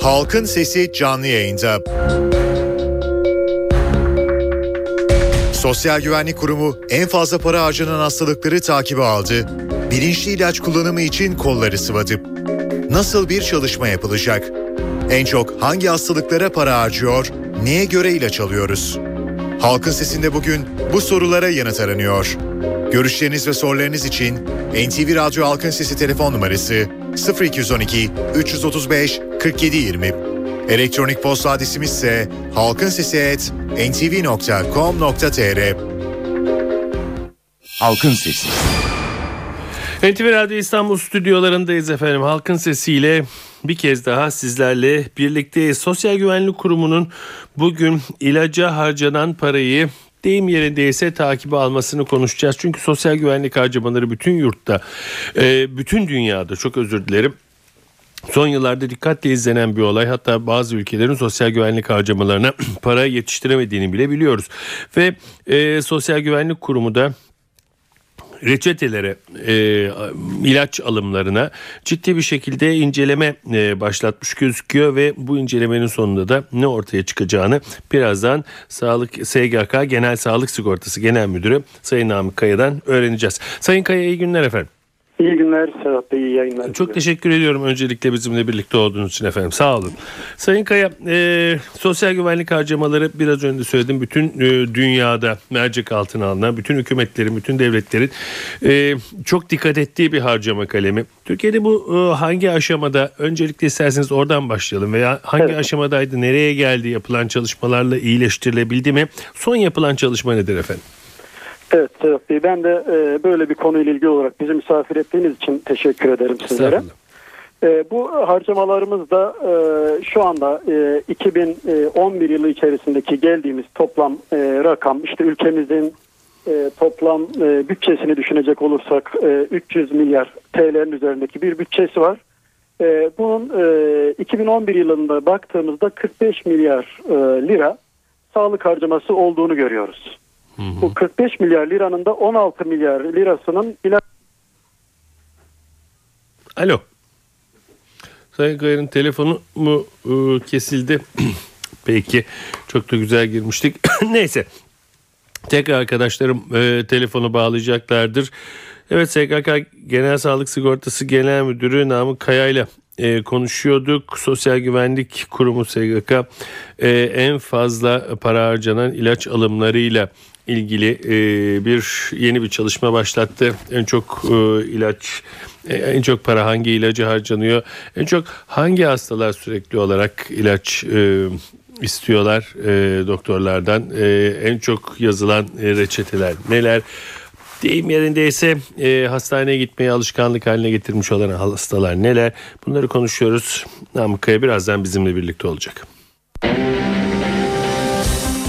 Halkın Sesi canlı yayında. Sosyal Güvenlik Kurumu en fazla para harcanan hastalıkları takibe aldı. Bilinçli ilaç kullanımı için kolları sıvadı. Nasıl bir çalışma yapılacak? En çok hangi hastalıklara para harcıyor? Neye göre ilaç alıyoruz? Halkın Sesi'nde bugün bu sorulara yanıt aranıyor. Görüşleriniz ve sorularınız için NTV Radyo Halkın Sesi telefon numarası 0212 335 4720. Elektronik posta adresimiz ise halkinsesi@ntv.com.tr. Halkın Sesi. NTV Radyo İstanbul stüdyolarındayız efendim. Halkın sesiyle bir kez daha sizlerle birlikteyiz. Sosyal Güvenlik Kurumu'nun bugün ilaca harcanan parayı deyim yerindeyse takibi almasını konuşacağız. Çünkü sosyal güvenlik harcamaları bütün yurtta, e, bütün dünyada çok özür dilerim. Son yıllarda dikkatle izlenen bir olay hatta bazı ülkelerin sosyal güvenlik harcamalarına para yetiştiremediğini bile biliyoruz. Ve e, Sosyal Güvenlik Kurumu da reçetelere, e, ilaç alımlarına ciddi bir şekilde inceleme e, başlatmış gözüküyor ve bu incelemenin sonunda da ne ortaya çıkacağını birazdan Sağlık SGK Genel Sağlık Sigortası Genel Müdürü Sayın Namık Kaya'dan öğreneceğiz. Sayın Kaya iyi günler efendim. İyi günler Serhat Bey, iyi yayınlar. Çok teşekkür ediyorum öncelikle bizimle birlikte olduğunuz için efendim. Sağ olun. Sayın Kaya, e, sosyal güvenlik harcamaları biraz önce söyledim. Bütün e, dünyada mercek altına alınan, bütün hükümetlerin, bütün devletlerin e, çok dikkat ettiği bir harcama kalemi. Türkiye'de bu e, hangi aşamada? Öncelikle isterseniz oradan başlayalım. Veya hangi evet. aşamadaydı, nereye geldi, yapılan çalışmalarla iyileştirilebildi mi? Son yapılan çalışma nedir efendim? Evet Serhat Bey ben de e, böyle bir konuyla ilgili olarak bizi misafir ettiğiniz için teşekkür ederim sizlere. E, bu harcamalarımız da e, şu anda e, 2011 yılı içerisindeki geldiğimiz toplam e, rakam işte ülkemizin e, toplam e, bütçesini düşünecek olursak e, 300 milyar TL'nin üzerindeki bir bütçesi var. E, bunun e, 2011 yılında baktığımızda 45 milyar e, lira sağlık harcaması olduğunu görüyoruz. Hı hı. Bu 45 milyar liranın da 16 milyar lirasının ilaç... Alo. Sayın Kayır'ın telefonu mu e, kesildi? Peki. Çok da güzel girmiştik. Neyse. Tekrar arkadaşlarım e, telefonu bağlayacaklardır. Evet SGK Genel Sağlık Sigortası Genel Müdürü Namık Kaya ile e, konuşuyorduk. Sosyal Güvenlik Kurumu SGK e, en fazla para harcanan ilaç alımlarıyla ilgili e, bir yeni bir çalışma başlattı. En çok e, ilaç e, en çok para hangi ilacı harcanıyor? En çok hangi hastalar sürekli olarak ilaç istiyorlar doktorlardan? En çok yazılan reçeteler neler? Deyim yerindeyse e, hastaneye gitmeyi alışkanlık haline getirmiş olan hastalar neler? Bunları konuşuyoruz. Namık Kaya birazdan bizimle birlikte olacak.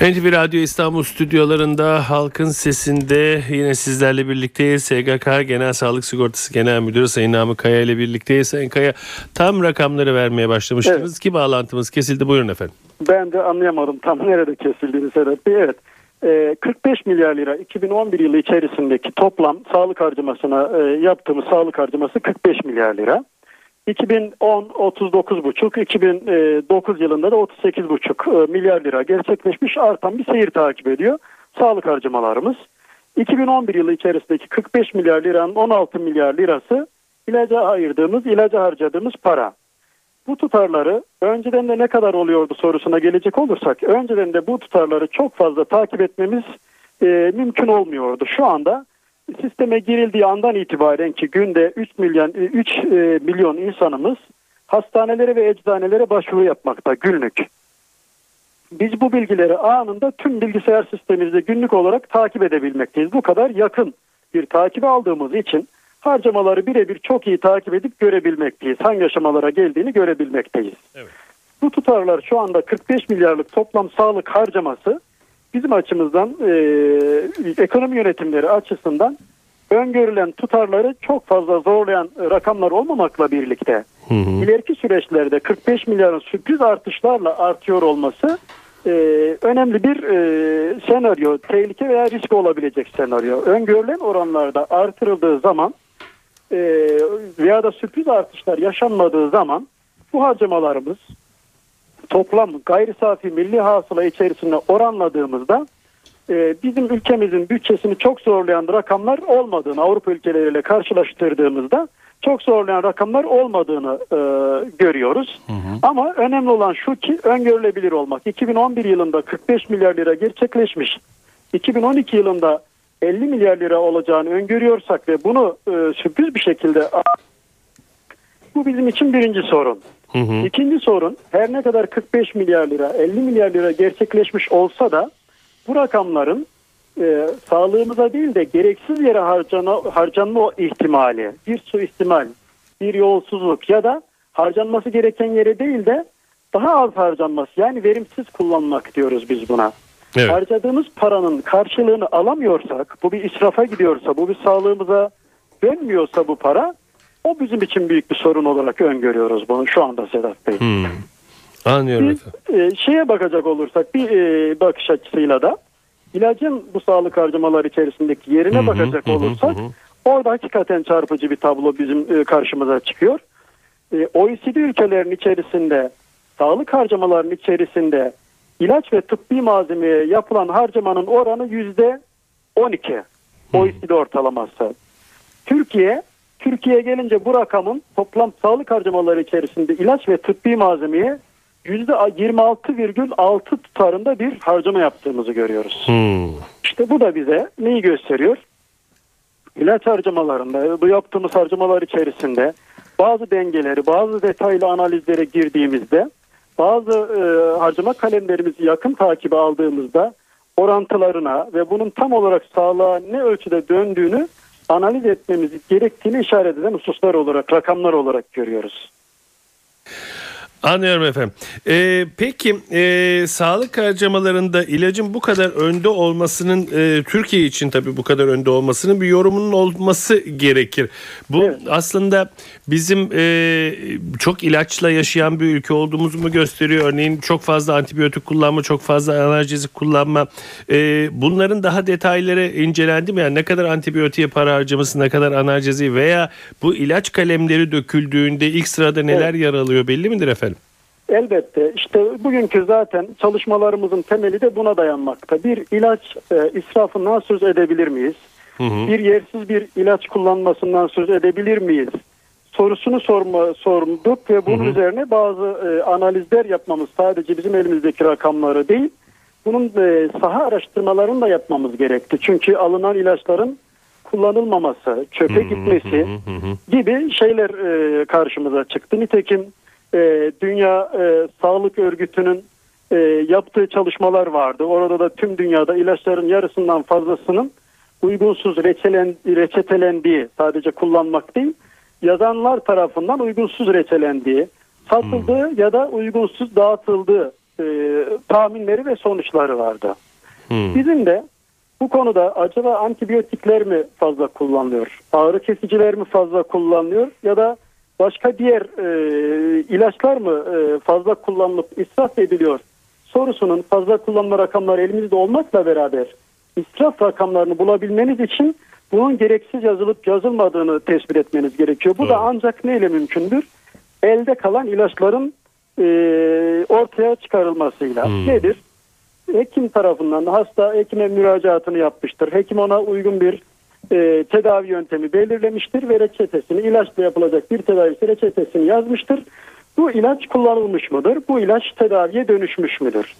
NTV Radyo İstanbul stüdyolarında halkın sesinde yine sizlerle birlikteyiz. SGK Genel Sağlık Sigortası Genel Müdürü Sayın Namık Kaya ile birlikteyiz. Sayın Kaya tam rakamları vermeye başlamıştınız evet. ki bağlantımız kesildi. Buyurun efendim. Ben de anlayamadım tam nerede kesildiğini Sedat Bey. Evet. 45 ee, milyar lira 2011 yılı içerisindeki toplam sağlık harcamasına e, yaptığımız sağlık harcaması 45 milyar lira. 2010 39,5, 2009 yılında da 38,5 e, milyar lira gerçekleşmiş artan bir seyir takip ediyor sağlık harcamalarımız. 2011 yılı içerisindeki 45 milyar liranın 16 milyar lirası ilaca ayırdığımız, ilaca harcadığımız para. Bu tutarları önceden de ne kadar oluyordu sorusuna gelecek olursak, önceden de bu tutarları çok fazla takip etmemiz e, mümkün olmuyordu. Şu anda sisteme girildiği andan itibaren ki günde 3 milyon 3 e, milyon insanımız hastanelere ve eczanelere başvuru yapmakta günlük. Biz bu bilgileri anında tüm bilgisayar sistemimizde günlük olarak takip edebilmekteyiz. Bu kadar yakın bir takip aldığımız için harcamaları birebir çok iyi takip edip görebilmekteyiz. Hangi aşamalara geldiğini görebilmekteyiz. Evet. Bu tutarlar şu anda 45 milyarlık toplam sağlık harcaması bizim açımızdan e, ekonomi yönetimleri açısından öngörülen tutarları çok fazla zorlayan rakamlar olmamakla birlikte Hı hı. ileriki süreçlerde 45 milyarın sürpriz artışlarla artıyor olması e, önemli bir e, senaryo, tehlike veya risk olabilecek senaryo. Öngörülen oranlarda artırıldığı zaman e, veya da sürpriz artışlar yaşanmadığı zaman bu harcamalarımız toplam gayri safi milli hasıla içerisinde oranladığımızda e, bizim ülkemizin bütçesini çok zorlayan rakamlar olmadığını Avrupa ülkeleriyle karşılaştırdığımızda çok zorlayan rakamlar olmadığını e, görüyoruz. Ama önemli olan şu ki öngörülebilir olmak. 2011 yılında 45 milyar lira gerçekleşmiş. 2012 yılında 50 milyar lira olacağını öngörüyorsak ve bunu e, sürpriz bir şekilde bu bizim için birinci sorun. Hı hı. İkinci sorun her ne kadar 45 milyar lira 50 milyar lira gerçekleşmiş olsa da bu rakamların e, sağlığımıza değil de gereksiz yere harcana, harcanma ihtimali, bir suistimal, bir yolsuzluk ya da harcanması gereken yere değil de daha az harcanması yani verimsiz kullanmak diyoruz biz buna. Evet. Harcadığımız paranın karşılığını alamıyorsak, bu bir israfa gidiyorsa, bu bir sağlığımıza dönmüyorsa bu para, o bizim için büyük bir sorun olarak öngörüyoruz bunu şu anda Sedat Bey. Hmm. Anlıyorum Biz efendim. e, şeye bakacak olursak bir e, bakış açısıyla da ilacın bu sağlık harcamalar içerisindeki yerine Hı hı, bakacak hı olursak hı. orada hakikaten çarpıcı bir tablo bizim e, karşımıza çıkıyor. E, OECD ülkelerin içerisinde sağlık harcamalarının içerisinde ilaç ve tıbbi malzemeye yapılan harcamanın oranı yüzde 12 OECD ortalaması. Türkiye Türkiye gelince bu rakamın toplam sağlık harcamaları içerisinde ilaç ve tıbbi malzemeye yüzde 26,6 tutarında bir harcama yaptığımızı görüyoruz. Hmm. İşte bu da bize neyi gösteriyor? İlaç harcamalarında, bu yaptığımız harcamalar içerisinde bazı dengeleri, bazı detaylı analizlere girdiğimizde, bazı e, harcama kalemlerimizi yakın takibe aldığımızda orantılarına ve bunun tam olarak sağlığa ne ölçüde döndüğünü analiz etmemiz gerektiğini işaret eden hususlar olarak, rakamlar olarak görüyoruz. Anlıyorum efendim. Ee, peki e, sağlık harcamalarında ilacın bu kadar önde olmasının e, Türkiye için tabii bu kadar önde olmasının bir yorumunun olması gerekir. Bu Evet. aslında bizim e, çok ilaçla yaşayan bir ülke olduğumuzu mu gösteriyor? Örneğin çok fazla antibiyotik kullanma, çok fazla analjezik kullanma. E, bunların daha detayları incelendi mi? Yani ne kadar antibiyotiğe para harcaması, ne kadar analjezi veya bu ilaç kalemleri döküldüğünde ilk sırada neler yer alıyor belli midir efendim? Elbette işte bugünkü zaten çalışmalarımızın temeli de buna dayanmakta. Bir ilaç e, israfından söz edebilir miyiz? Hı hı. Bir yersiz bir ilaç kullanmasından söz edebilir miyiz? Sorusunu sorma, sorduk ve bunun Hı hı. üzerine bazı e, analizler yapmamız sadece bizim elimizdeki rakamları değil, bunun e, saha araştırmalarını da yapmamız gerekti. Çünkü alınan ilaçların kullanılmaması, çöpe gitmesi Hı hı hı. gibi şeyler e, karşımıza çıktı. Nitekim e, Dünya e, Sağlık Örgütü'nün e, yaptığı çalışmalar vardı. Orada da tüm dünyada ilaçların yarısından fazlasının uygunsuz reçelen, reçetelendiği, sadece kullanmak değil, yazanlar tarafından uygunsuz reçelendiği, satıldığı ya da uygunsuz dağıtıldığı e, tahminleri ve sonuçları vardı. Hmm. Bizim de bu konuda acaba antibiyotikler mi fazla kullanılıyor? Ağrı kesiciler mi fazla kullanılıyor? Ya da başka diğer e, ilaçlar mı e, fazla kullanılıp israf ediliyor? Sorusunun fazla kullanma rakamları elimizde olmakla beraber israf rakamlarını bulabilmeniz için bunun gereksiz yazılıp yazılmadığını tespit etmeniz gerekiyor. Bu da Doğru. ancak neyle mümkündür? Elde kalan ilaçların e, ortaya çıkarılmasıyla. Hmm. Nedir? hekim tarafından hasta hekime müracaatını yapmıştır. Hekim ona uygun bir e, tedavi yöntemi belirlemiştir ve reçetesini ilaçla yapılacak bir tedavisi reçetesini yazmıştır. Bu ilaç kullanılmış mıdır? Bu ilaç tedaviye dönüşmüş müdür?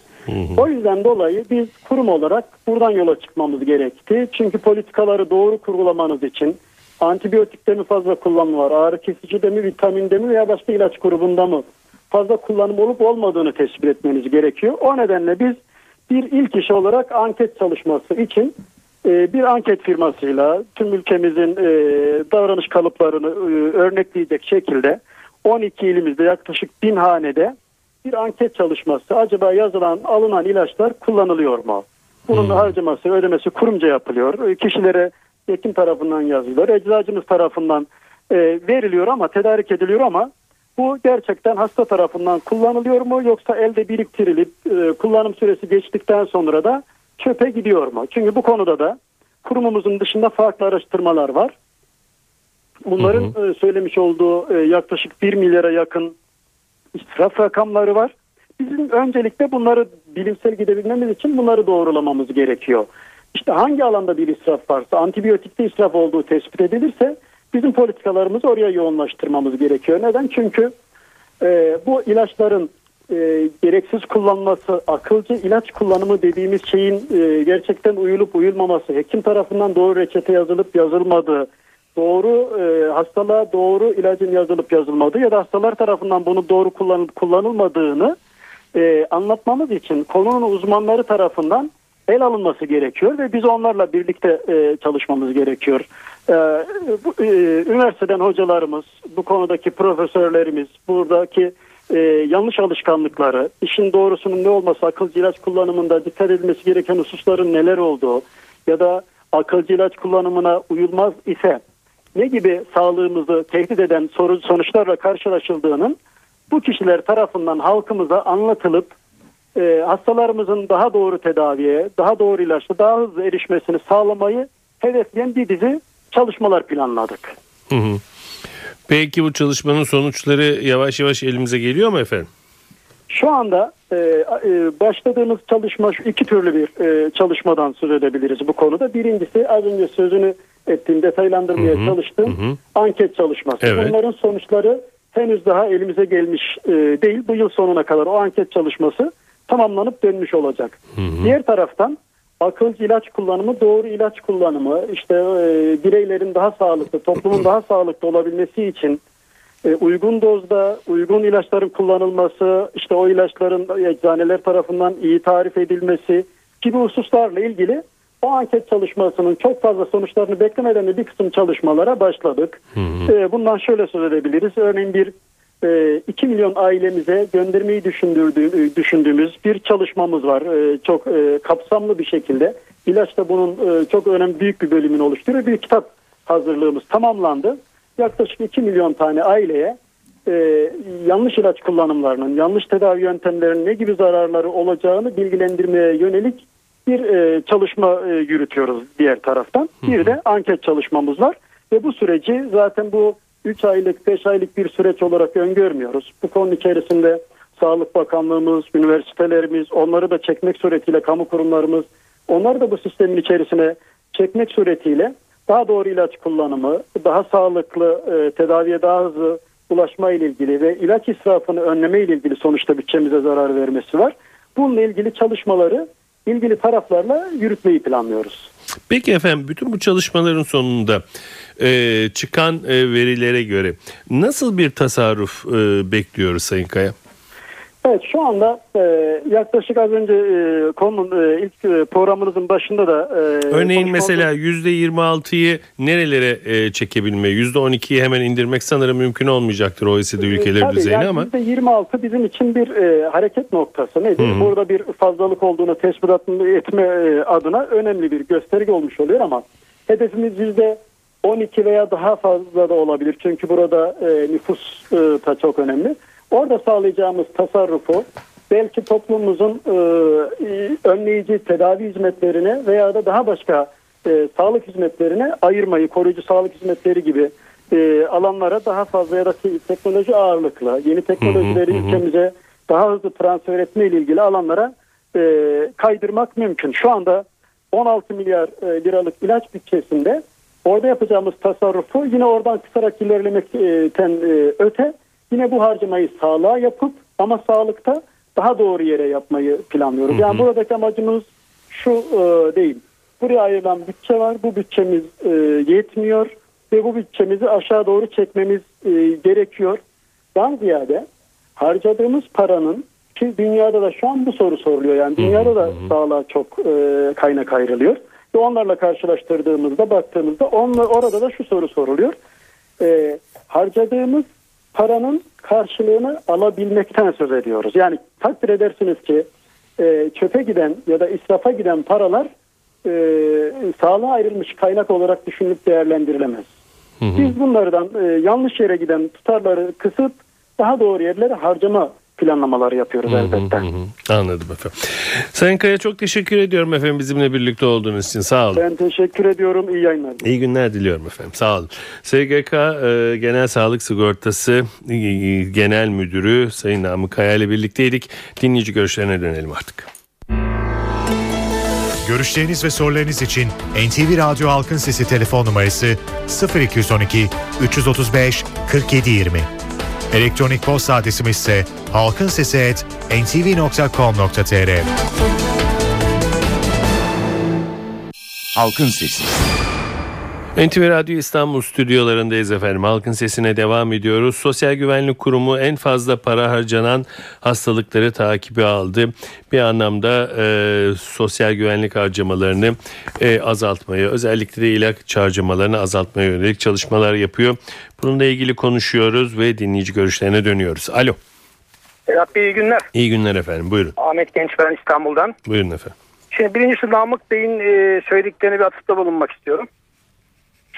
O yüzden dolayı biz kurum olarak buradan yola çıkmamız gerekti. Çünkü politikaları doğru kurgulamanız için antibiyotikte mi fazla kullanım var, ağrı kesici de mi, vitaminde mi veya başka ilaç grubunda mı fazla kullanım olup olmadığını tespit etmeniz gerekiyor. O nedenle biz bir ilk iş olarak anket çalışması için e, bir anket firmasıyla tüm ülkemizin e, davranış kalıplarını e, örnekleyecek şekilde 12 ilimizde yaklaşık bin hanede bir anket çalışması. Acaba yazılan alınan ilaçlar kullanılıyor mu? Bunun harcaması, ödemesi kurumca yapılıyor. E, Kişilere hekim tarafından yazılıyor, eczacımız tarafından e, veriliyor ama tedarik ediliyor ama bu gerçekten hasta tarafından kullanılıyor mu yoksa elde biriktirilip e, kullanım süresi geçtikten sonra da çöpe gidiyor mu? Çünkü bu konuda da kurumumuzun dışında farklı araştırmalar var. Bunların Hı hı. e, söylemiş olduğu e, yaklaşık 1 milyara yakın israf rakamları var. Bizim öncelikle bunları bilimsel gidebilmemiz için bunları doğrulamamız gerekiyor. İşte hangi alanda bir israf varsa, antibiyotikte israf olduğu tespit edilirse bizim politikalarımızı oraya yoğunlaştırmamız gerekiyor. Neden? Çünkü e, bu ilaçların e, gereksiz kullanması, akılcı ilaç kullanımı dediğimiz şeyin e, gerçekten uyulup uyulmaması, hekim tarafından doğru reçete yazılıp yazılmadığı, doğru e, hastalığa doğru ilacın yazılıp yazılmadığı ya da hastalar tarafından bunu doğru kullanılıp kullanılmadığını e, anlatmamız için konunun uzmanları tarafından el alınması gerekiyor ve biz onlarla birlikte e, çalışmamız gerekiyor. E, bu, e, üniversiteden hocalarımız, bu konudaki profesörlerimiz, buradaki e, yanlış alışkanlıkları, işin doğrusunun ne olması, akılcı ilaç kullanımında dikkat edilmesi gereken hususların neler olduğu ya da akılcı ilaç kullanımına uyulmaz ise ne gibi sağlığımızı tehdit eden soru sonuçlarla karşılaşıldığının bu kişiler tarafından halkımıza anlatılıp e, hastalarımızın daha doğru tedaviye, daha doğru ilaçla daha hızlı erişmesini sağlamayı hedefleyen bir dizi çalışmalar planladık. Hı hı. Peki bu çalışmanın sonuçları yavaş yavaş elimize geliyor mu efendim? Şu anda e, e, başladığımız çalışma şu iki türlü bir e, çalışmadan söz edebiliriz bu konuda. Birincisi az önce sözünü ettiğim detaylandırmaya Hı hı, çalıştığım hı hı. anket çalışması. Evet. Bunların sonuçları henüz daha elimize gelmiş e, değil. Bu yıl sonuna kadar o anket çalışması tamamlanıp dönmüş olacak. Diğer taraftan akılcı ilaç kullanımı, doğru ilaç kullanımı, işte e, bireylerin daha sağlıklı, toplumun daha sağlıklı olabilmesi için e, uygun dozda uygun ilaçların kullanılması, işte o ilaçların eczaneler tarafından iyi tarif edilmesi gibi hususlarla ilgili o anket çalışmasının çok fazla sonuçlarını beklemeden de bir kısım çalışmalara başladık. E, bundan şöyle söz edebiliriz. Örneğin bir e, 2 milyon ailemize göndermeyi düşündürdüğü- düşündüğümüz bir çalışmamız var. E, çok e, kapsamlı bir şekilde. İlaç da bunun e, çok önemli büyük bir bölümünü oluşturuyor. Bir kitap hazırlığımız tamamlandı. Yaklaşık 2 milyon tane aileye e, yanlış ilaç kullanımlarının, yanlış tedavi yöntemlerinin ne gibi zararları olacağını bilgilendirmeye yönelik bir e, çalışma e, yürütüyoruz diğer taraftan. Bir de anket çalışmamız var ve bu süreci zaten bu 3 aylık 5 aylık bir süreç olarak öngörmüyoruz. Bu konunun içerisinde Sağlık Bakanlığımız, üniversitelerimiz, onları da çekmek suretiyle kamu kurumlarımız, onları da bu sistemin içerisine çekmek suretiyle daha doğru ilaç kullanımı, daha sağlıklı e, tedaviye daha hızlı ulaşma ile ilgili ve ilaç israfını önleme ile ilgili sonuçta bütçemize zarar vermesi var. Bununla ilgili çalışmaları ilgili taraflarla yürütmeyi planlıyoruz. Peki efendim bütün bu çalışmaların sonunda e, çıkan e, verilere göre nasıl bir tasarruf e, bekliyoruz Sayın Kaya? Evet şu anda e, yaklaşık az önce e, konunun e, ilk e, programınızın başında da e, Örneğin mesela %26'yı nerelere e, çekebilme, %12'yi hemen indirmek sanırım mümkün olmayacaktır OECD ülkeleri Tabii, düzeyine yani ama. %26 bizim için bir e, hareket noktası. Nedir? Hı hı. Burada bir fazlalık olduğunu tespit etme e, adına önemli bir gösterge olmuş oluyor ama hedefimiz %12 veya daha fazla da olabilir. Çünkü burada e, nüfus e, da çok önemli. Orada sağlayacağımız tasarrufu belki toplumumuzun e, e, önleyici tedavi hizmetlerine veya da daha başka e, sağlık hizmetlerine ayırmayı, koruyucu sağlık hizmetleri gibi e, alanlara daha fazla ya da te- teknoloji ağırlıklı, yeni teknolojileri hı, hı hı. ülkemize daha hızlı transfer etme ile ilgili alanlara e, kaydırmak mümkün. Şu anda 16 milyar e, liralık ilaç bütçesinde orada yapacağımız tasarrufu yine oradan kısarak ilerlemekten e, öte yine bu harcamayı sağlığa yapıp ama sağlıkta daha doğru yere yapmayı planlıyoruz. Yani buradaki amacımız şu e, değil. Buraya ayrılan bütçe var. Bu bütçemiz e, yetmiyor ve bu bütçemizi aşağı doğru çekmemiz e, gerekiyor. Daha ziyade harcadığımız paranın ki dünyada da şu an bu soru soruluyor. Yani dünyada da sağlığa çok e, kaynak ayrılıyor. Ve onlarla karşılaştırdığımızda baktığımızda onla, orada da şu soru soruluyor. E, harcadığımız paranın karşılığını alabilmekten söz ediyoruz. Yani takdir edersiniz ki e, çöpe giden ya da israfa giden paralar e, sağlığa ayrılmış kaynak olarak düşünülüp değerlendirilemez. Hı hı. Biz bunlardan e, yanlış yere giden tutarları kısıp daha doğru yerlere harcama planlamaları yapıyoruz elbette. Hı hı. Anladım efendim. Sayın Kaya çok teşekkür ediyorum efendim bizimle birlikte olduğunuz için. Sağ olun. Ben teşekkür ediyorum. İyi yayınlar. İyi günler diliyorum efendim. Sağ olun. SGK e, Genel Sağlık Sigortası e, Genel Müdürü Sayın Namık Kaya ile birlikteydik. Dinleyici görüşlerine dönelim artık. Görüşleriniz ve sorularınız için NTV Radyo Halkın Sesi telefon numarası 0212 335 4720. Elektronik posta adresimiz ise halkinsesi@ntv.com.tr. Halkın Sesi. NTV Radyo İstanbul stüdyolarındayız efendim. Halkın sesine devam ediyoruz. Sosyal Güvenlik Kurumu en fazla para harcanan hastalıkları takibi aldı. Bir anlamda e, sosyal güvenlik harcamalarını e, azaltmaya, özellikle de ilaç harcamalarını azaltmaya yönelik çalışmalar yapıyor. Bununla ilgili konuşuyoruz ve dinleyici görüşlerine dönüyoruz. Alo. Serhat Bey iyi günler. İyi günler efendim. Buyurun. Ahmet Genç ben İstanbul'dan. Buyurun efendim. Şimdi birincisi Namık Bey'in e, söylediklerine bir atıfta bulunmak istiyorum.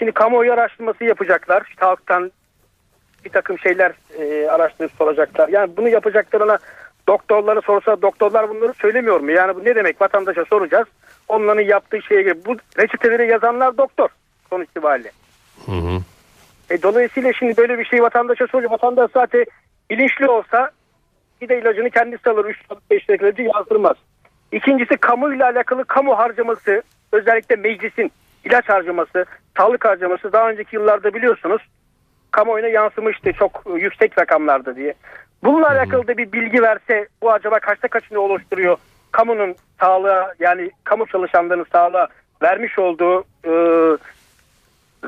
Şimdi kamuoyu araştırması yapacaklar. İşte halktan bir takım şeyler e, araştırıp soracaklar. Yani bunu yapacaklarına doktorları sorsa doktorlar bunları söylemiyor mu? Yani bu ne demek vatandaşa soracağız. Onların yaptığı şeye göre. Bu reçeteleri yazanlar doktor sonuç itibariyle. Hı hı. E, dolayısıyla şimdi böyle bir şey vatandaşa soruyor. Vatandaş zaten bilinçli olsa bir de ilacını kendisi alır. 3-5 dakikacı yazdırmaz. İkincisi kamuyla alakalı kamu harcaması özellikle meclisin ilaç harcaması, sağlık harcaması daha önceki yıllarda biliyorsunuz kamuoyuna yansımıştı çok e, yüksek rakamlarda diye. Bununla alakalı da bir bilgi verse bu acaba kaçta kaçını oluşturuyor? Kamunun sağlığa yani kamu çalışanlarının sağlığa vermiş olduğu e,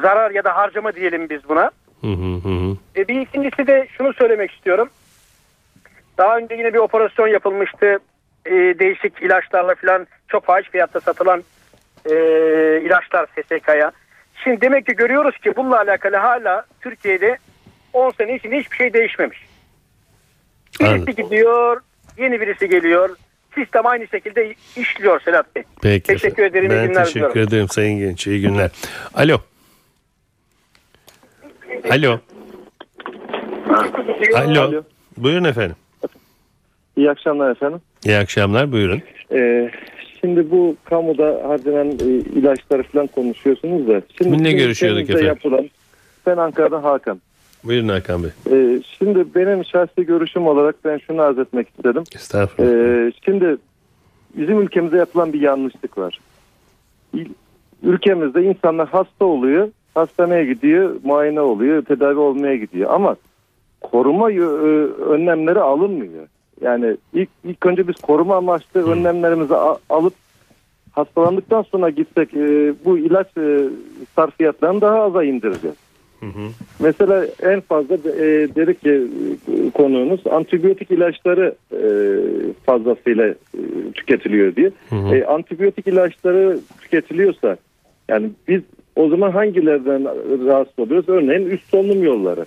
zarar ya da harcama diyelim biz buna. Hı hı hı hı. E, bir ikincisi de şunu söylemek istiyorum. Daha önce yine bir operasyon yapılmıştı. E, değişik ilaçlarla falan çok fahiş fiyatta satılan e, ilaçlar SSK'ya. Şimdi demek ki görüyoruz ki bununla alakalı hala Türkiye'de 10 sene içinde hiçbir şey değişmemiş. Birisi Anladım. gidiyor, yeni birisi geliyor. Sistem aynı şekilde işliyor Sedat Bey. Peki Teşekkür ederim, iyi Ben günler teşekkür diliyorum. ederim Sayın Genç. İyi günler. Alo. Alo. Alo. Alo. Buyurun efendim. İyi akşamlar efendim. İyi akşamlar buyurun. Ee, şimdi bu kamuda harcanan e, ilaçları falan konuşuyorsunuz da. Şimdi Kiminle görüşüyorduk efendim? Yapılan, ben Ankara'dan Hakan. Buyurun Hakan Bey. Ee, şimdi benim şahsi görüşüm olarak ben şunu arz etmek istedim. Estağfurullah. Ee, şimdi bizim ülkemizde yapılan bir yanlışlık var. Ülkemizde insanlar hasta oluyor, hastaneye gidiyor, muayene oluyor, tedavi olmaya gidiyor. Ama koruma e, önlemleri alınmıyor. Yani ilk, ilk önce biz koruma amaçlı önlemlerimizi a- alıp hastalandıktan sonra gitsek e, bu ilaç e, sarfiyatlarını daha aza indireceğiz. Mesela en fazla e, dedik ki e, konuğumuz antibiyotik ilaçları e, fazlasıyla e, tüketiliyor diye. E, antibiyotik ilaçları tüketiliyorsa yani biz o zaman hangilerden rahatsız oluyoruz? Örneğin üst solunum yolları.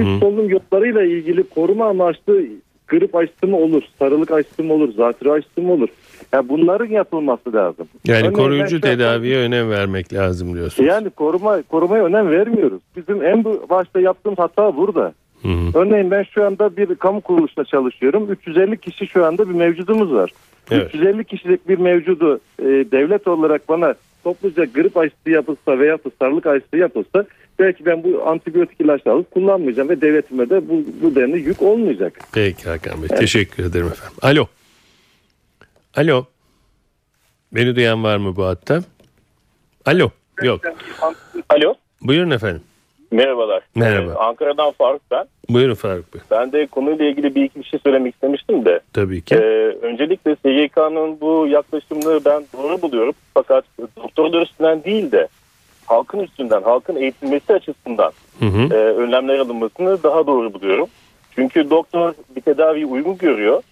Üst solunum yollarıyla ilgili koruma amaçlı grip aşısı mı olur, sarılık aşısı mı olur, zatürre aşısı mı olur? Yani bunların yapılması lazım. Yani Örneğin koruyucu ben tedaviye önem vermek lazım diyorsunuz. yani koruma korumaya önem vermiyoruz. Bizim en başta yaptığımız hata burada. Hı hı. Örneğin ben şu anda bir kamu kuruluşunda çalışıyorum. 350 kişi şu anda bir mevcudumuz var. Evet. 350 kişilik bir mevcudu e, devlet olarak bana topluca grip aşısı yapılsa veya sarılık aşısı yapılsa belki ben bu antibiyotik ilaçları alıp kullanmayacağım ve devletime de bu, bu denli yük olmayacak. Peki Hakan Bey. Teşekkür ederim efendim. Alo. Alo. Beni duyan var mı bu hatta? Alo. Yok. Alo. Buyurun efendim. Merhabalar. Merhaba. Ee, Ankara'dan Faruk ben. Buyurun Faruk Bey. Ben de konuyla ilgili bir iki bir şey söylemek istemiştim de. Tabii ki. Ee, öncelikle SGK'nın bu yaklaşımını ben doğru buluyorum. Fakat doktorlar üstünden değil de halkın üstünden, halkın eğitilmesi açısından Hı hı. e, önlemler alınmasını daha doğru buluyorum. Çünkü doktor bir tedaviyi uygun görüyor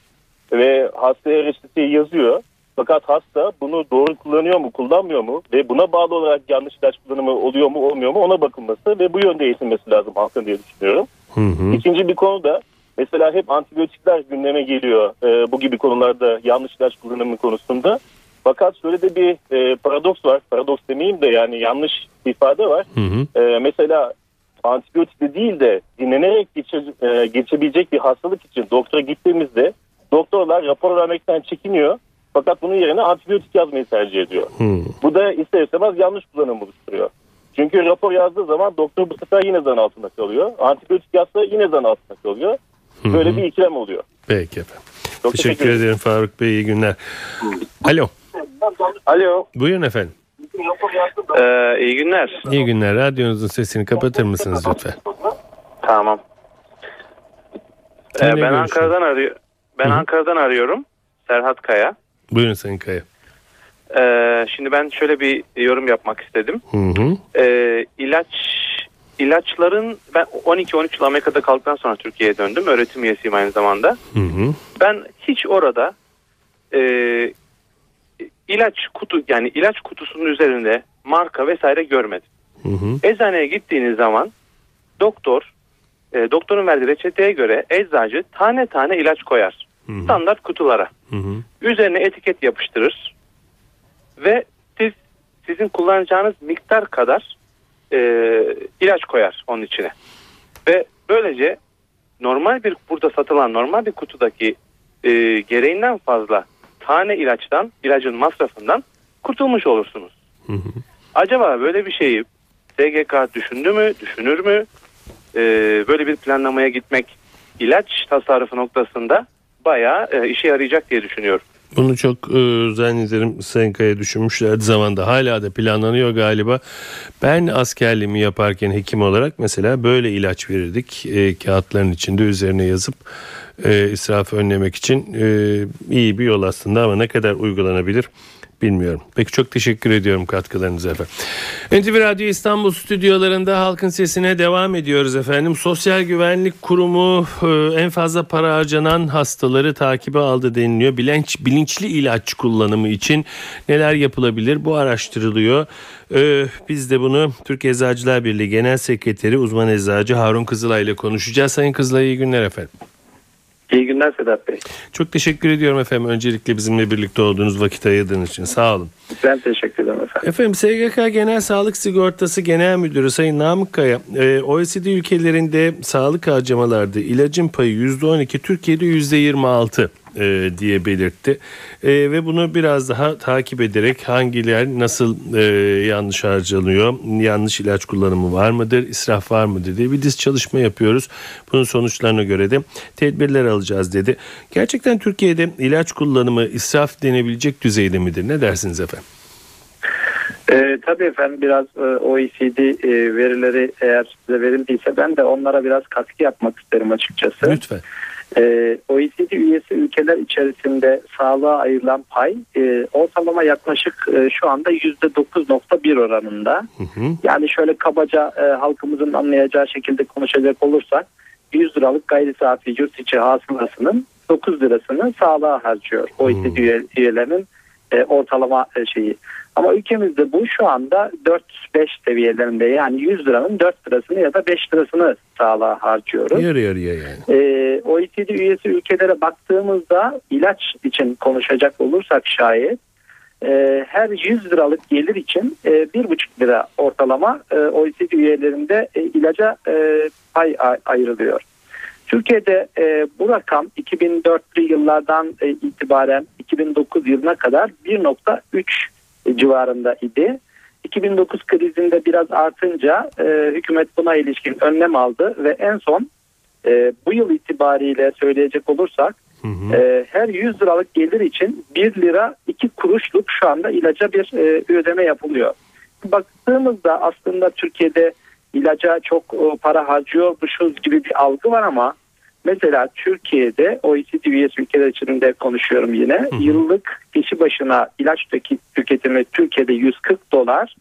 ve hastaya reçeteyi yazıyor. Fakat hasta bunu doğru kullanıyor mu, kullanmıyor mu ve buna bağlı olarak yanlış ilaç kullanımı oluyor mu, olmuyor mu ona bakılması ve bu yönde eğitilmesi lazım halkın diye düşünüyorum. Hı hı. İkinci bir konu da mesela hep antibiyotikler gündeme geliyor e, bu gibi konularda yanlış ilaç kullanımı konusunda. Fakat şöyle de bir e, paradoks var. Paradoks demeyeyim de yani yanlış ifade var. Hı hı. E, mesela antibiyotikle değil de dinlenerek geçe, e, geçebilecek bir hastalık için doktora gittiğimizde doktorlar rapor vermekten çekiniyor. Fakat bunun yerine antibiyotik yazmayı tercih ediyor. Hı. Bu da ister istemez yanlış kullanım oluşturuyor. Çünkü rapor yazdığı zaman doktor bu sefer yine zan altında kalıyor. Antibiyotik yazsa yine zan altında kalıyor. Böyle bir ikilem oluyor. Peki efendim. Çok Teşekkür, teşekkür ederim. ederim Faruk Bey. İyi günler. Alo. Alo. Buyurun efendim. Ee, iyi günler. İyi günler. Radyonuzun sesini kapatır mısınız lütfen? Tamam. Ee, ben. Ankara'dan arıyor. Ben Hı. Ankara'dan arıyorum. Serhat Kaya. Buyurun Sayın Kaya. Ee, şimdi ben şöyle bir yorum yapmak istedim. Hı hı. Ee, ilaç ilaçların ben 12-13 yıl Amerika'da kaldıktan sonra Türkiye'ye döndüm. Öğretim üyesiyim aynı zamanda. Hı hı. Ben hiç orada e, ilaç kutu yani ilaç kutusunun üzerinde marka vesaire görmedim. Hı hı. Eczaneye gittiğiniz zaman doktor e, doktorun verdiği reçeteye göre eczacı tane tane ilaç koyar. Hı hı. Standart kutulara. Hı hı. Üzerine etiket yapıştırır ve siz sizin kullanacağınız miktar kadar e, ilaç koyar onun içine. Ve böylece normal bir burada satılan normal bir kutudaki e, gereğinden fazla tane ilaçtan ilacın masrafından kurtulmuş olursunuz. Hı hı. Acaba böyle bir şeyi SGK düşündü mü, düşünür mü? Ee, böyle bir planlamaya gitmek ilaç tasarrufu noktasında bayağı e, işe yarayacak diye düşünüyorum. Bunu çok e, zannederim Sayın Kaya düşünmüşlerdi zamanda. Hala da planlanıyor galiba. Ben askerliğimi yaparken hekim olarak mesela böyle ilaç verirdik. E, kağıtların içinde üzerine yazıp e, israfı önlemek için e, iyi bir yol aslında ama ne kadar uygulanabilir bilmiyorum. Peki çok teşekkür ediyorum katkılarınıza efendim. NTV Radyo İstanbul stüdyolarında halkın sesine devam ediyoruz efendim. Sosyal Güvenlik Kurumu e, en fazla para harcanan hastaları takibe aldı deniliyor. Bilinç, bilinçli ilaç kullanımı için neler yapılabilir bu araştırılıyor. E, Biz de bunu Türk Eczacılar Birliği Genel Sekreteri uzman eczacı Harun Kızılay ile konuşacağız. Sayın Kızılay iyi günler efendim. İyi günler Sedat Bey. Çok teşekkür ediyorum efendim. Öncelikle bizimle birlikte olduğunuz vakit ayırdığınız için sağ olun. Ben teşekkür ederim efendim. Efendim SGK Genel Sağlık Sigortası Genel Müdürü Sayın Namık Kaya, e, OECD ülkelerinde sağlık harcamalarda ilacın payı %12, Türkiye'de %26 e, diye belirtti. E, ve bunu biraz daha takip ederek hangiler nasıl e, yanlış harcanıyor, yanlış ilaç kullanımı var mıdır, israf var mıdır diye bir diz çalışma yapıyoruz. Bunun sonuçlarına göre de tedbirler alacağız dedi. Gerçekten Türkiye'de ilaç kullanımı israf denebilecek düzeyde midir? Ne dersiniz efendim? Ee, tabii efendim biraz e, OECD e, verileri eğer size verildiyse ben de onlara biraz katkı yapmak isterim açıkçası. Lütfen. Ee, OECD üyesi ülkeler içerisinde sağlığa ayrılan pay e, ortalama yaklaşık e, şu anda %9.1 oranında. Hı hı. Yani şöyle kabaca e, halkımızın anlayacağı şekilde konuşacak olursak 100 liralık gayri safi yurt içi hasılasının 9 lirasını sağlığa harcıyor. OECD üye- üyelerinin e, ortalama e, şeyi. Ama ülkemizde bu şu anda 4-5 seviyelerinde yani 100 liranın 4 lirasını ya da 5 lirasını sağlığa harcıyoruz. Yarı yarıya yani. Ee, OECD üyesi ülkelere baktığımızda ilaç için konuşacak olursak şayet e, her 100 liralık gelir için e, 1,5 lira ortalama e, OECD üyelerinde e, ilaca e, pay ayrılıyor. Türkiye'de e, bu rakam 2004'lü yıllardan e, itibaren 2009 yılına kadar 1.3 civarında idi. 2009 krizinde biraz artınca e, hükümet buna ilişkin önlem aldı ve en son e, bu yıl itibariyle söyleyecek olursak Hı hı. e, her 100 liralık gelir için 1 lira 2 kuruşluk şu anda ilaca bir e, ödeme yapılıyor. Baktığımızda aslında Türkiye'de ilaca çok e, para harcıyormuşuz gibi bir algı var ama mesela Türkiye'de OECD üyesi ülkeler içinde konuşuyorum yine hı. yıllık kişi başına ilaç tüke- tüketimi Türkiye'de 140 dolar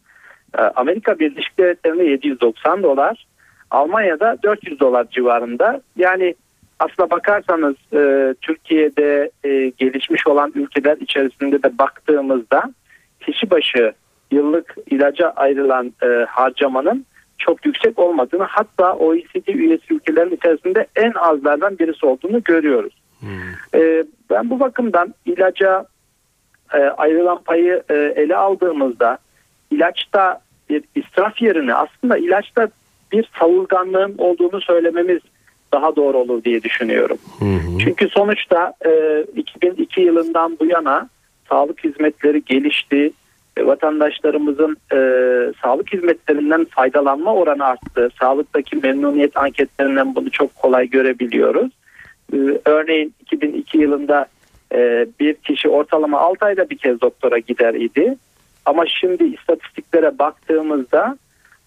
e, Amerika Birleşik Devletleri'nde 790 dolar Almanya'da 400 dolar civarında yani aslına bakarsanız e, Türkiye'de e, gelişmiş olan ülkeler içerisinde de baktığımızda kişi başı yıllık ilaca ayrılan e, harcamanın çok yüksek olmadığını hatta OECD üyesi ülkelerin içerisinde en azlardan birisi olduğunu görüyoruz. Hı. E, ben bu bakımdan ilaca e, ayrılan payı e, ele aldığımızda ilaçta bir israf yerine aslında ilaçta bir savurganlığın olduğunu söylememiz daha doğru olur diye düşünüyorum. Hı hı. Çünkü sonuçta e, 2002 yılından bu yana sağlık hizmetleri gelişti. E, vatandaşlarımızın e, sağlık hizmetlerinden faydalanma oranı arttı. Sağlıktaki memnuniyet anketlerinden bunu çok kolay görebiliyoruz. E, örneğin 2002 yılında e, bir kişi ortalama 6 ayda bir kez doktora gider idi. Ama şimdi istatistiklere baktığımızda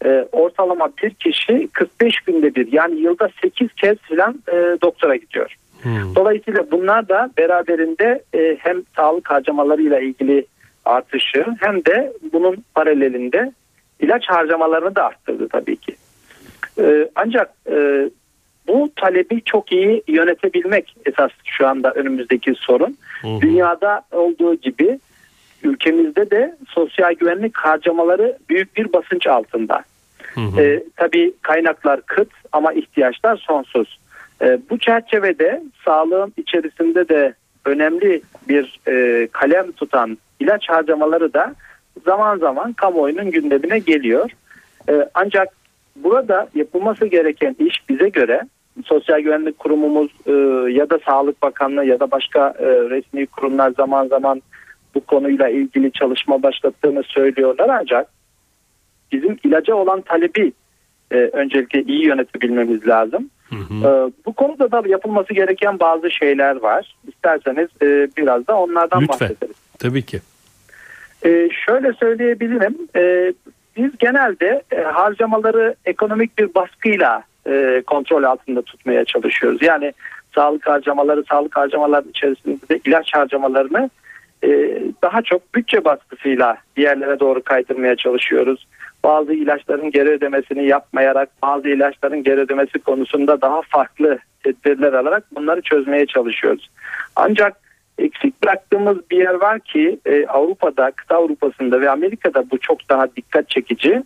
e, ortalama bir kişi 45 günde bir yani yılda 8 kez falan e, doktora gidiyor. Hı. Dolayısıyla bunlar da beraberinde e, hem sağlık harcamalarıyla ilgili artışı hem de bunun paralelinde ilaç harcamalarını da arttırdı tabii ki. E, ancak e, bu talebi çok iyi yönetebilmek esas şu anda önümüzdeki sorun. Hı hı. Dünyada olduğu gibi ülkemizde de sosyal güvenlik harcamaları büyük bir basınç altında. Hı hı. E, tabii kaynaklar kıt ama ihtiyaçlar sonsuz. E, bu çerçevede sağlığın içerisinde de önemli bir e, kalem tutan ilaç harcamaları da zaman zaman kamuoyunun gündemine geliyor. E, ancak burada yapılması gereken iş bize göre Sosyal Güvenlik Kurumumuz e, ya da Sağlık Bakanlığı ya da başka e, resmi kurumlar zaman zaman bu konuyla ilgili çalışma başlattığını söylüyorlar ancak bizim ilaca olan talebi e, öncelikle iyi yönetebilmemiz lazım. Hı hı. E, bu konuda da yapılması gereken bazı şeyler var. İsterseniz e, biraz da onlardan Lütfen. bahsederiz. Tabii ki. E, şöyle söyleyebilirim. E, biz genelde e, harcamaları ekonomik bir baskıyla e, kontrol altında tutmaya çalışıyoruz. Yani sağlık harcamaları, sağlık harcamaları içerisinde de ilaç harcamalarını e, daha çok bütçe baskısıyla bir yerlere doğru kaydırmaya çalışıyoruz. Bazı ilaçların geri ödemesini yapmayarak, bazı ilaçların geri ödemesi konusunda daha farklı tedbirler alarak bunları çözmeye çalışıyoruz. Ancak eksik bıraktığımız bir yer var ki e, Avrupa'da, kıta Avrupa'sında ve Amerika'da bu çok daha dikkat çekici.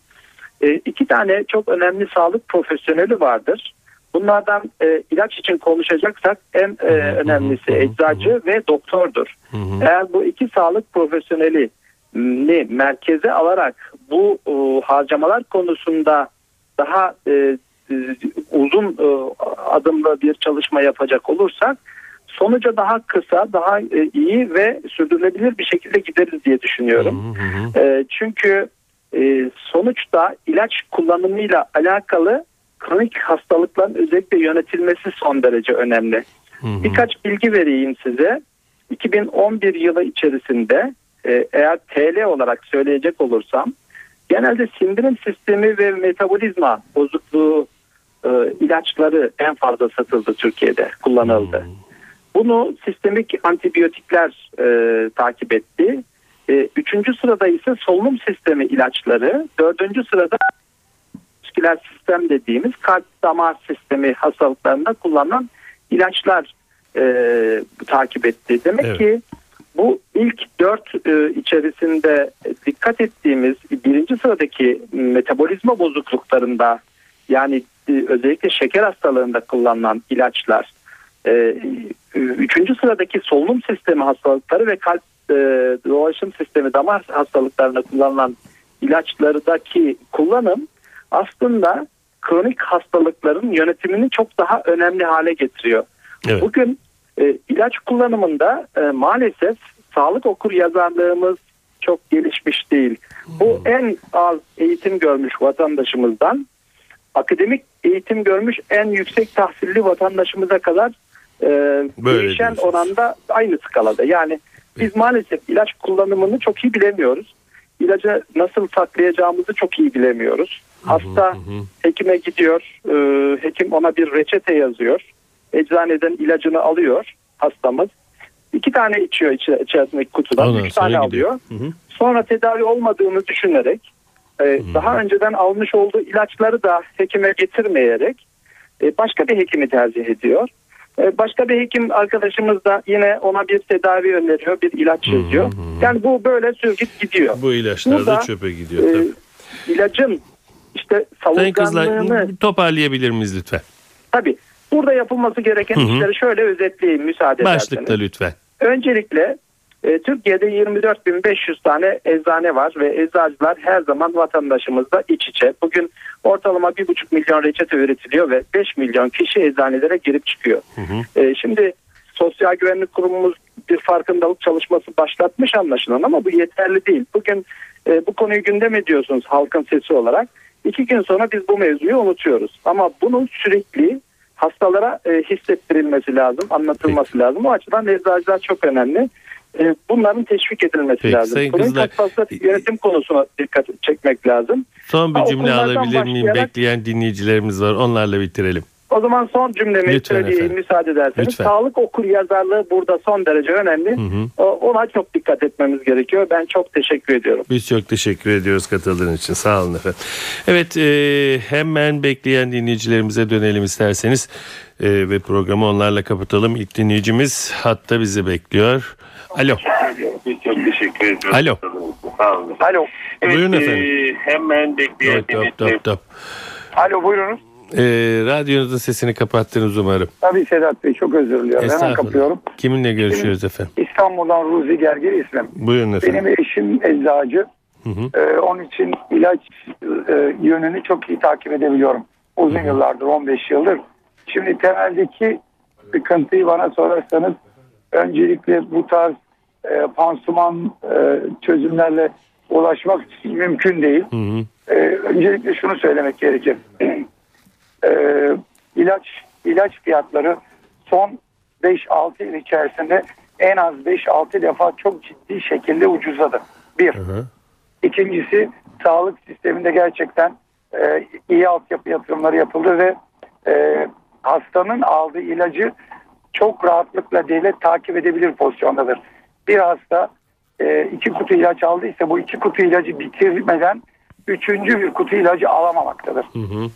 E, iki tane çok önemli sağlık profesyoneli vardır. Bunlardan e, ilaç için konuşacaksak en e, önemlisi eczacı ve doktordur. Eğer bu iki sağlık profesyoneli ni merkeze alarak bu e, harcamalar konusunda daha e, e, uzun e, adımlı bir çalışma yapacak olursak sonuca daha kısa, daha e, iyi ve sürdürülebilir bir şekilde gideriz diye düşünüyorum. Hı hı hı. E, çünkü e, sonuçta ilaç kullanımıyla alakalı kronik hastalıkların özellikle yönetilmesi son derece önemli. Hı hı. Birkaç bilgi vereyim size. 2011 yılı içerisinde eğer TL olarak söyleyecek olursam genelde sindirim sistemi ve metabolizma bozukluğu e, ilaçları en fazla satıldı Türkiye'de kullanıldı. Bunu sistemik antibiyotikler e, takip etti. E, üçüncü sırada ise solunum sistemi ilaçları. Dördüncü sırada ilişkiler sistem dediğimiz kalp damar sistemi hastalıklarında kullanılan ilaçlar e, takip etti. Demek Evet. ki bu ilk dört e, içerisinde dikkat ettiğimiz birinci sıradaki metabolizma bozukluklarında yani e, özellikle şeker hastalığında kullanılan ilaçlar e, üçüncü sıradaki solunum sistemi hastalıkları ve kalp e, dolaşım sistemi damar hastalıklarında kullanılan ilaçlardaki kullanım aslında kronik hastalıkların yönetimini çok daha önemli hale getiriyor. Evet. Bugün e, ilaç kullanımında e, maalesef sağlık okur yazarlığımız çok gelişmiş değil. Bu en az eğitim görmüş vatandaşımızdan akademik eğitim görmüş en yüksek tahsilli vatandaşımıza kadar e, Böyle değişen diyorsunuz. oranda aynı skalada. Yani biz maalesef ilaç kullanımını çok iyi bilemiyoruz. İlacı nasıl saklayacağımızı çok iyi bilemiyoruz. Hasta hekime gidiyor, e, hekim ona bir reçete yazıyor. Eczaneden ilacını alıyor hastamız. İki tane içiyor içi- içerisindeki kutudan, Ondan üç tane alıyor. Hı hı. Sonra tedavi olmadığını düşünerek e, daha önceden almış olduğu ilaçları da hekime getirmeyerek e, başka bir hekimi tercih ediyor. E, başka bir hekim arkadaşımız da yine ona bir tedavi öneriyor, bir ilaç yazıyor. Yani bu böyle sürgüp gidiyor. Bu ilaçlar da çöpe gidiyor. E, tabii. ilacın işte Sayın Kızlar savurganlığını toparlayabilir miyiz lütfen? tabii burada yapılması gereken Hı hı. işleri şöyle özetleyeyim müsaade Başlıkta ederseniz. lütfen. Öncelikle E, Türkiye'de 24.500 tane eczane var ve eczacılar her zaman vatandaşımızla iç içe. Bugün ortalama 1,5 milyon reçete üretiliyor ve 5 milyon kişi eczanelere girip çıkıyor. E, şimdi Sosyal Güvenlik Kurumumuz bir farkındalık çalışması başlatmış anlaşılan ama bu yeterli değil. Bugün e, bu konuyu gündem ediyorsunuz halkın sesi olarak. İki gün sonra biz bu mevzuyu unutuyoruz. Ama bunun sürekli hastalara e, hissettirilmesi lazım, anlatılması lazım. O açıdan eczacılar çok önemli. E, bunların teşvik edilmesi Peki, lazım. Sayın Kızılay, fazla yönetim konusuna dikkat çekmek lazım. Son bir Ha, cümle alabilir miyim? başlayarak- Bekleyen dinleyicilerimiz var. Onlarla bitirelim. O zaman son cümlemi Lütfen söyleyeyim müsaade ederseniz. Lütfen. Sağlık okur yazarlığı burada son derece önemli. hı. O- Ona çok dikkat etmemiz gerekiyor. Ben çok teşekkür ediyorum. Biz çok teşekkür ediyoruz katıldığın için. Sağ olun efendim. Evet e, hemen bekleyen dinleyicilerimize dönelim isterseniz E, ve programı onlarla kapatalım. İlk dinleyicimiz hatta bizi bekliyor. Alo. Çok teşekkür ediyorum. Alo. Sağ olun. Alo. Buyurun efendim. e, hemen bekleyen Top top top top. Alo buyurunuz. E, radyonuzun sesini kapattınız umarım. Tabii Sedat Bey çok özür diliyorum. Hemen kapıyorum. Kiminle görüşüyoruz efendim? İstanbul'dan Ruzi Gergir ismim. Buyurun efendim. Benim eşim eczacı. Hı hı. Ee, onun için ilaç e, yönünü çok iyi takip edebiliyorum. Uzun yıllardır 15 yıldır. Şimdi temeldeki sıkıntıyı bana sorarsanız öncelikle bu tarz e, pansuman e, çözümlerle ulaşmak mümkün değil. Hı hı. Ee, öncelikle şunu söylemek gerekir. Ee, ilaç ilaç fiyatları son 5-6 yıl içerisinde en az 5-6 defa çok ciddi şekilde ucuzladı. Bir. Hı hı. İkincisi sağlık sisteminde gerçekten e, iyi altyapı yatırımları yapıldı ve e, hastanın aldığı ilacı çok rahatlıkla devlet takip edebilir pozisyondadır. Bir hasta e, iki kutu ilaç aldıysa bu iki kutu ilacı bitirmeden üçüncü bir kutu ilacı alamamaktadır. Hı hı.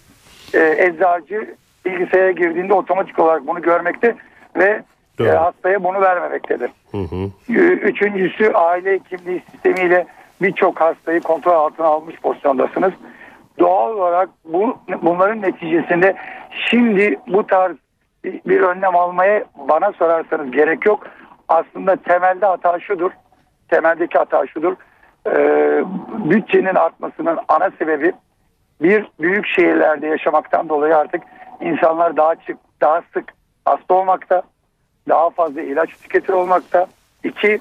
E, eczacı bilgisayara girdiğinde otomatik olarak bunu görmekte ve e, hastaya bunu vermemektedir. Hı hı. Üçüncüsü aile hekimliği sistemiyle birçok hastayı kontrol altına almış pozisyondasınız. Doğal olarak bu bunların neticesinde şimdi bu tarz bir önlem almaya bana sorarsanız gerek yok. Aslında temelde hata şudur. Temeldeki hata şudur. Ee, bütçenin artmasının ana sebebi bir büyük şehirlerde yaşamaktan dolayı artık insanlar daha çık daha sık hasta olmakta, daha fazla ilaç tüketir olmakta. İki,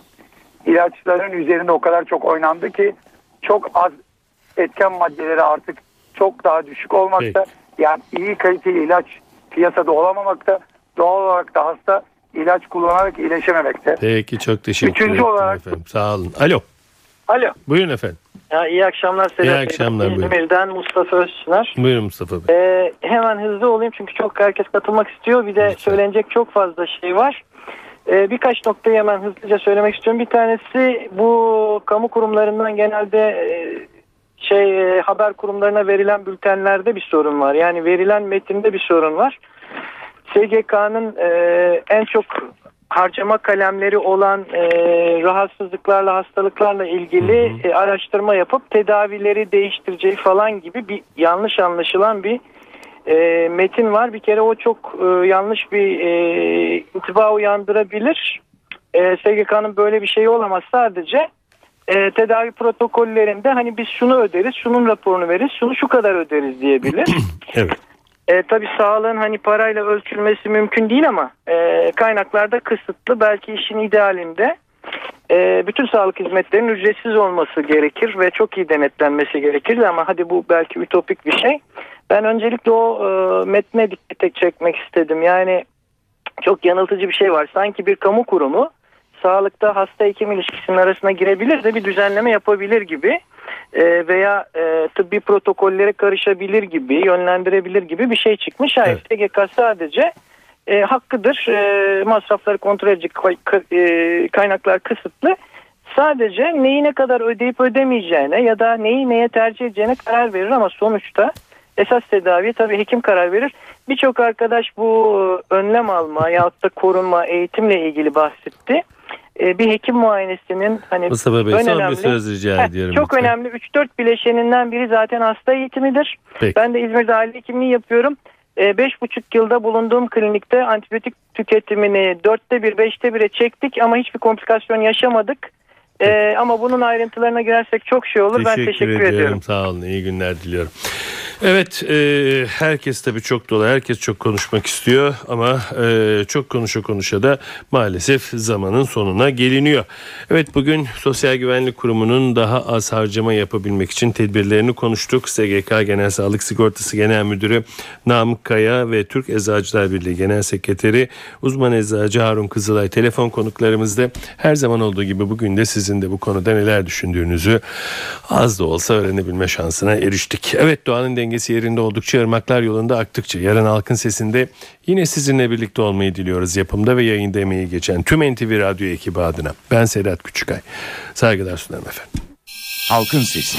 ilaçların üzerinde o kadar çok oynandı ki çok az etken maddeleri artık çok daha düşük olmakta. Yani iyi kaliteli ilaç piyasada olamamakta. Doğal olarak da hasta ilaç kullanarak iyileşememekte. Peki çok teşekkür Üçüncü ederim olarak- efendim. Sağ olun. Alo. Alo. Buyurun efendim. Ya, iyi akşamlar Sedat İyi Bey. akşamlar, buyurun. İzmir'den Mustafa Özçınar. Buyurun Mustafa Bey. Ee, hemen hızlı olayım çünkü çok herkes katılmak istiyor. Bir de Lütfen. söylenecek çok fazla şey var. Ee, birkaç noktayı hemen hızlıca söylemek istiyorum. Bir tanesi bu kamu kurumlarından genelde e, şey e, haber kurumlarına verilen bültenlerde bir sorun var. Yani verilen metinde bir sorun var. SGK'nın e, en çok harcama kalemleri olan e, rahatsızlıklarla, hastalıklarla ilgili e, araştırma yapıp tedavileri değiştireceği falan gibi bir yanlış anlaşılan bir e, metin var. Bir kere o çok e, yanlış bir e, intiba uyandırabilir. E, SGK'nın böyle bir şeyi olamaz. Sadece e, tedavi protokollerinde hani biz şunu öderiz, şunun raporunu veririz, şunu şu kadar öderiz diyebilir. Evet. E, tabii sağlığın hani parayla ölçülmesi mümkün değil ama e, kaynaklarda kısıtlı. Belki işin idealinde e, bütün sağlık hizmetlerinin ücretsiz olması gerekir ve çok iyi denetlenmesi gerekir ama hadi bu belki ütopik bir şey. Ben öncelikle o e, metne dikkat çekmek istedim. Yani çok yanıltıcı bir şey var. Sanki bir kamu kurumu sağlıkta hasta hekim ilişkisinin arasına girebilir de bir düzenleme yapabilir gibi e, veya e, tıbbi protokollere karışabilir gibi yönlendirebilir gibi bir şey çıkmış. Hayır SGK sadece e, hakkıdır e, masrafları kontrol edecek e, kaynaklar kısıtlı. Sadece neyi ne kadar ödeyip ödemeyeceğine ya da neyi neye tercih edeceğine karar verir ama sonuçta esas tedaviye tabii hekim karar verir. Birçok arkadaş bu e, önlem alma yahut da korunma eğitimle ilgili bahsetti. E, bir hekim muayenesinin hani Mustafa Bey son bir önemli- söz rica ediyorum. Çok lütfen. önemli 3-4 bileşeninden biri zaten hasta eğitimidir. Peki. Ben de İzmir'de aile hekimliği yapıyorum. e, beş buçuk yılda bulunduğum klinikte antibiyotik tüketimini dörtte bir, beşte bire çektik ama hiçbir komplikasyon yaşamadık. E, ama bunun ayrıntılarına girersek çok şey olur. ben teşekkür ediyorum. ediyorum. Sağ olun. İyi günler diliyorum. Evet e, herkes tabii çok dolu herkes çok konuşmak istiyor ama e, çok konuşa konuşa da maalesef zamanın sonuna geliniyor. Evet bugün Sosyal Güvenlik Kurumu'nun daha az harcama yapabilmek için tedbirlerini konuştuk. SGK Genel Sağlık Sigortası Genel Müdürü Namık Kaya ve Türk Eczacılar Birliği Genel Sekreteri uzman eczacı Harun Kızılay telefon konuklarımızda her zaman olduğu gibi bugün de sizin de bu konuda neler düşündüğünüzü az da olsa öğrenebilme şansına eriştik. Evet doğanın dengesi yerinde oldukça ırmaklar yolunda aktıkça yarın halkın sesinde yine sizinle birlikte olmayı diliyoruz. Yapımda ve yayında emeği geçen tüm NTV Radyo ekibi adına. Ben Sedat Küçükay. Saygılar sunarım efendim. Halkın Sesi.